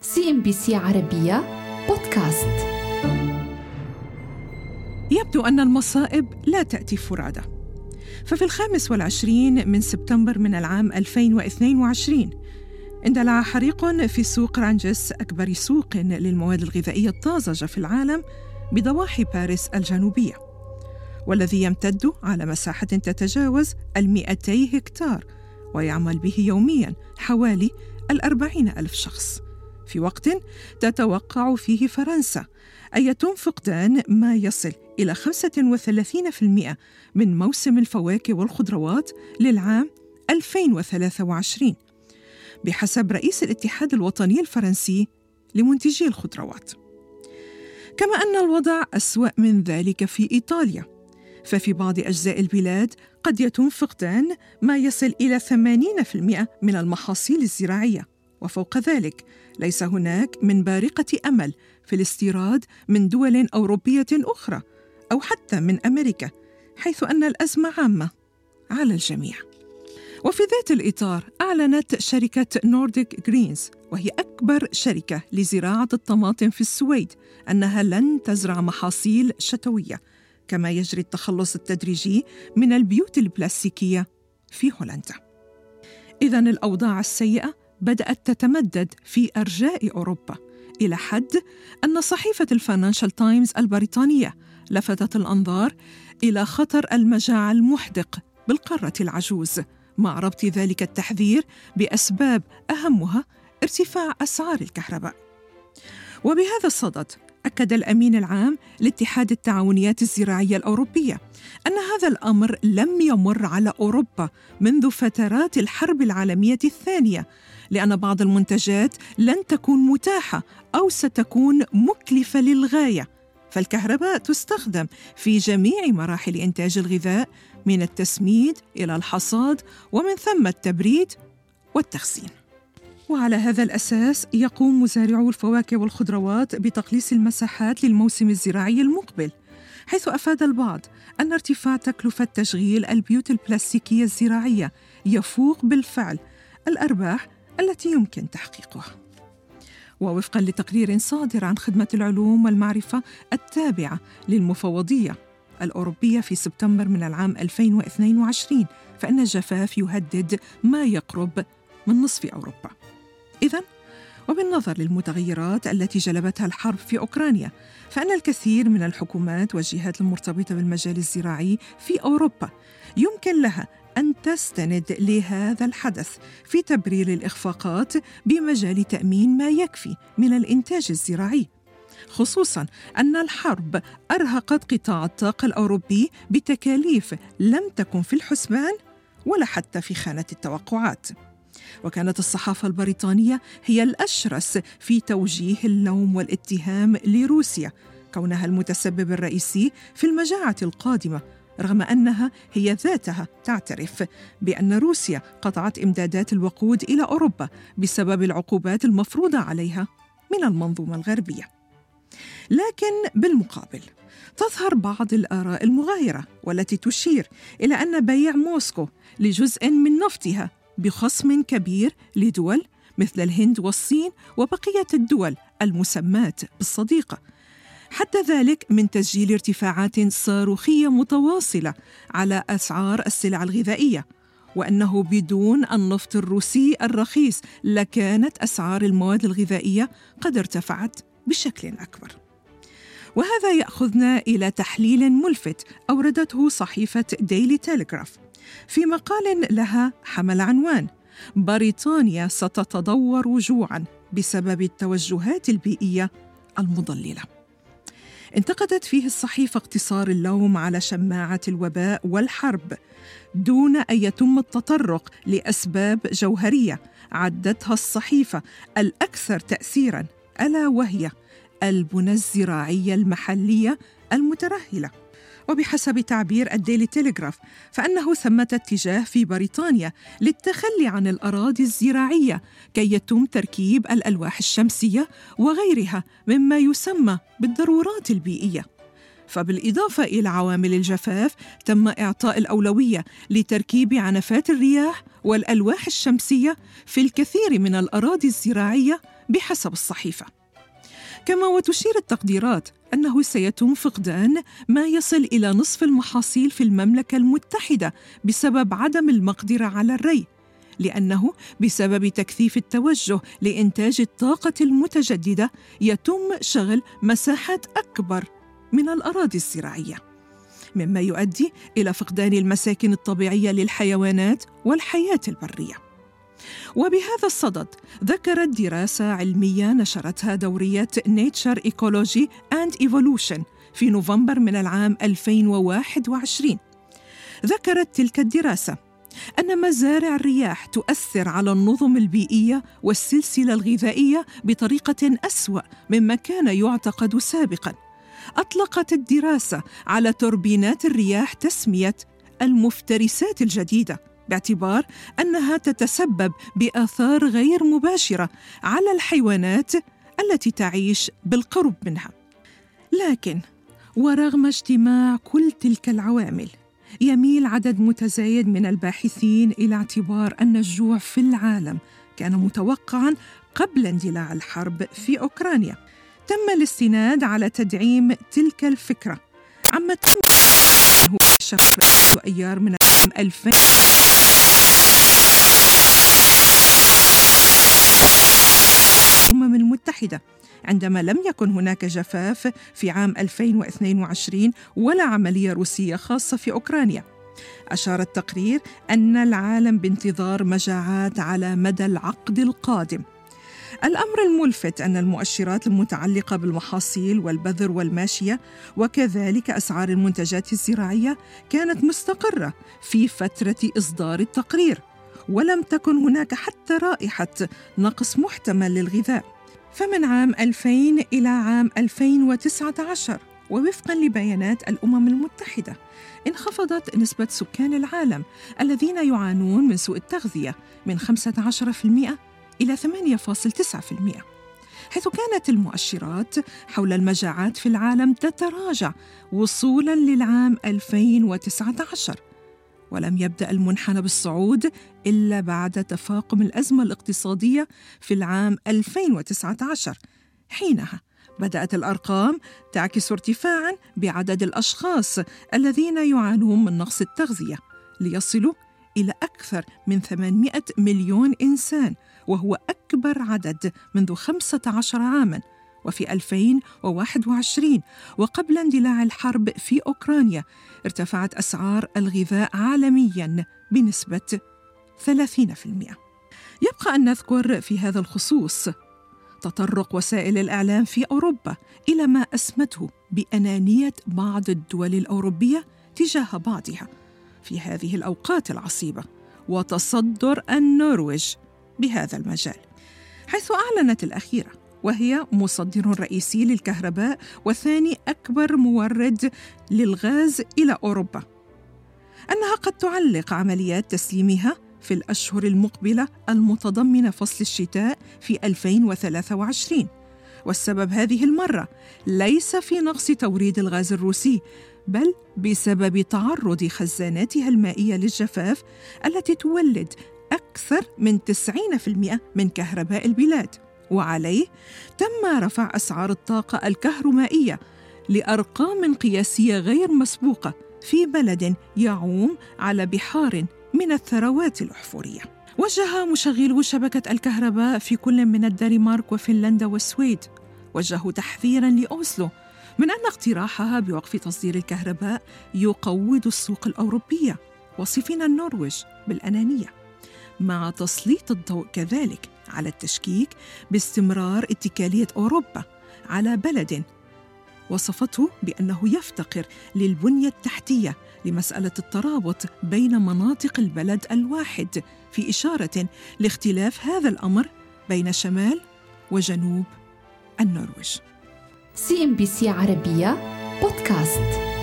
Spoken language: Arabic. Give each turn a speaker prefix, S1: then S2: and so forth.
S1: CNBC عربية بودكاست.
S2: يبدو أن المصائب لا تأتي فرادى ففي الخامس والعشرين من سبتمبر من العام 2022 اندلع حريق في سوق رانجس أكبر سوق للمواد الغذائية الطازجة في العالم بضواحي باريس الجنوبية والذي يمتد على مساحة تتجاوز المئتي هكتار ويعمل به يوميا حوالي الأربعين ألف شخص. في وقت تتوقع فيه فرنسا. أن يتم فقدان ما يصل إلى 35% من موسم الفواكه والخضروات للعام 2023 بحسب رئيس الاتحاد الوطني الفرنسي لمنتجي الخضروات. كما أن الوضع أسوأ من ذلك في إيطاليا. ففي بعض أجزاء البلاد قد يتم فقدان ما يصل إلى 80% من المحاصيل الزراعية. وفوق ذلك ليس هناك من بارقة أمل في الاستيراد من دول أوروبية أخرى أو حتى من أمريكا حيث أن الأزمة عامة على الجميع. وفي ذات الإطار أعلنت شركة نورديك جرينز وهي أكبر شركة لزراعة الطماطم في السويد أنها لن تزرع محاصيل شتوية كما يجري التخلص التدريجي من البيوت البلاستيكية في هولندا. إذا الأوضاع السيئة بدأت تتمدد في أرجاء أوروبا إلى حد أن صحيفة الفاينانشال تايمز البريطانية لفتت الأنظار إلى خطر المجاعة المحدق بالقارة العجوز. مع ربط ذلك التحذير بأسباب أهمها ارتفاع أسعار الكهرباء. وبهذا الصدد أكد الأمين العام لاتحاد التعاونيات الزراعية الأوروبية أن هذا الأمر لم يمر على أوروبا منذ فترات الحرب العالمية الثانية لأن بعض المنتجات لن تكون متاحة أو ستكون مكلفة للغاية. فالكهرباء تستخدم في جميع مراحل إنتاج الغذاء من التسميد إلى الحصاد ومن ثم التبريد والتخزين. وعلى هذا الأساس يقوم مزارعو الفواكه والخضروات بتقليص المساحات للموسم الزراعي المقبل حيث أفاد البعض أن ارتفاع تكلفة تشغيل البيوت البلاستيكية الزراعية يفوق بالفعل الأرباح التي يمكن تحقيقها. ووفقا لتقرير صادر عن خدمة العلوم والمعرفة التابعة للمفوضية الأوروبية في سبتمبر من العام 2022 فإن الجفاف يهدد ما يقرب من نصف أوروبا. إذا وبالنظر للمتغيرات التي جلبتها الحرب في أوكرانيا فإن الكثير من الحكومات والجهات المرتبطة بالمجال الزراعي في أوروبا يمكن لها أن تستند لهذا الحدث في تبرير الإخفاقات بمجال تأمين ما يكفي من الإنتاج الزراعي. خصوصا أن الحرب أرهقت قطاع الطاقة الأوروبي بتكاليف لم تكن في الحسبان ولا حتى في خانة التوقعات. وكانت الصحافة البريطانية هي الأشرس في توجيه اللوم والاتهام لروسيا كونها المتسبب الرئيسي في المجاعة القادمة رغم أنها هي ذاتها تعترف بأن روسيا قطعت إمدادات الوقود إلى أوروبا بسبب العقوبات المفروضة عليها من المنظومة الغربية. لكن بالمقابل تظهر بعض الآراء المغايرة والتي تشير إلى أن بيع موسكو لجزء من نفطها بخصم كبير لدول مثل الهند والصين وبقية الدول المسماة بالصديقه حتى ذلك من تسجيل ارتفاعات صاروخية متواصلة على أسعار السلع الغذائية وأنه بدون النفط الروسي الرخيص لكانت أسعار المواد الغذائية قد ارتفعت بشكل أكبر. وهذا يأخذنا إلى تحليل ملفت أوردته صحيفة ديلي تيليغراف في مقال لها حمل عنوان بريطانيا ستتدور جوعا بسبب التوجهات البيئية المضللة انتقدت فيه الصحيفة اقتصار اللوم على شماعة الوباء والحرب دون أن يتم التطرق لأسباب جوهرية عدتها الصحيفة الأكثر تأثيراً ألا وهي البنى الزراعية المحلية المترهلة. وبحسب تعبير الديلي تيليغراف فأنه ثمة اتجاه في بريطانيا للتخلي عن الأراضي الزراعية كي يتم تركيب الألواح الشمسية وغيرها مما يسمى بالضرورات البيئية. فبالإضافة إلى عوامل الجفاف تم إعطاء الأولوية لتركيب عنفات الرياح والألواح الشمسية في الكثير من الأراضي الزراعية بحسب الصحيفة. كما وتشير التقديرات أنه سيتم فقدان ما يصل إلى نصف المحاصيل في المملكة المتحدة بسبب عدم المقدرة على الري لأنه بسبب تكثيف التوجه لإنتاج الطاقة المتجددة يتم شغل مساحات أكبر من الأراضي الزراعية. مما يؤدي إلى فقدان المساكن الطبيعية للحيوانات والحياة البرية. وبهذا الصدد ذكرت دراسة علمية نشرتها دورية Nature Ecology and Evolution في نوفمبر من العام 2021 ذكرت تلك الدراسة أن مزارع الرياح تؤثر على النظم البيئية والسلسلة الغذائية بطريقة أسوأ مما كان يعتقد سابقاً. أطلقت الدراسة على توربينات الرياح تسمية المفترسات الجديدة باعتبار أنها تتسبب بآثار غير مباشرة على الحيوانات التي تعيش بالقرب منها. لكن ورغم اجتماع كل تلك العوامل يميل عدد متزايد من الباحثين إلى اعتبار أن الجوع في العالم كان متوقعا قبل اندلاع الحرب في أوكرانيا. تم الاستناد على تدعيم تلك الفكرة عما تم هو شهر ايار من العام 2000 الأمم المتحدة عندما لم يكن هناك جفاف في عام 2022 ولا عملية روسية خاصة في أوكرانيا. أشار التقرير أن العالم بانتظار مجاعات على مدى العقد القادم. الأمر الملفت أن المؤشرات المتعلقة بالمحاصيل والبذر والماشية وكذلك أسعار المنتجات الزراعية كانت مستقرة في فترة إصدار التقرير ولم تكن هناك حتى رائحة نقص محتمل للغذاء. فمن عام 2000 إلى عام 2019 ووفقا لبيانات الأمم المتحدة انخفضت نسبة سكان العالم الذين يعانون من سوء التغذية من 15% إلى 8.9% حيث كانت المؤشرات حول المجاعات في العالم تتراجع وصولا للعام 2019 ولم يبدأ المنحنى بالصعود إلا بعد تفاقم الأزمة الاقتصادية في العام 2019 حينها بدأت الأرقام تعكس ارتفاعا بعدد الأشخاص الذين يعانون من نقص التغذية ليصلوا إلى أكثر من 800 مليون إنسان. وهو أكبر عدد منذ 15 عاما وفي 2021 وقبل اندلاع الحرب في أوكرانيا ارتفعت أسعار الغذاء عالميا بنسبة 30%. يبقى أن نذكر في هذا الخصوص تطرق وسائل الإعلام في أوروبا إلى ما أسمته بأنانية بعض الدول الأوروبية تجاه بعضها في هذه الأوقات العصيبة وتصدر النرويج بهذا المجال. حيث أعلنت الأخيرة وهي مصدر رئيسي للكهرباء وثاني أكبر مورد للغاز إلى أوروبا. أنها قد تعلق عمليات تسليمها في الأشهر المقبلة المتضمنه فصل الشتاء في 2023 والسبب هذه المرة ليس في نقص توريد الغاز الروسي بل بسبب تعرض خزاناتها المائية للجفاف التي تولد أكثر من 90% من كهرباء البلاد. وعليه تم رفع أسعار الطاقة الكهرومائية لأرقام قياسية غير مسبوقة في بلد يعوم على بحار من الثروات الأحفورية. وجه مشغلو شبكة الكهرباء في كل من الدنمارك وفنلندا والسويد. وجهوا تحذيرا لأوسلو من أن اقتراحها بوقف تصدير الكهرباء يقوض السوق الأوروبية وصفين النرويج بالأنانية. مع تسليط الضوء كذلك على التشكيك باستمرار اتكالية أوروبا على بلد وصفته بأنه يفتقر للبنية التحتية لمسألة الترابط بين مناطق البلد الواحد في إشارة لاختلاف هذا الأمر بين شمال وجنوب النرويج.
S1: CNBC عربية بودكاست.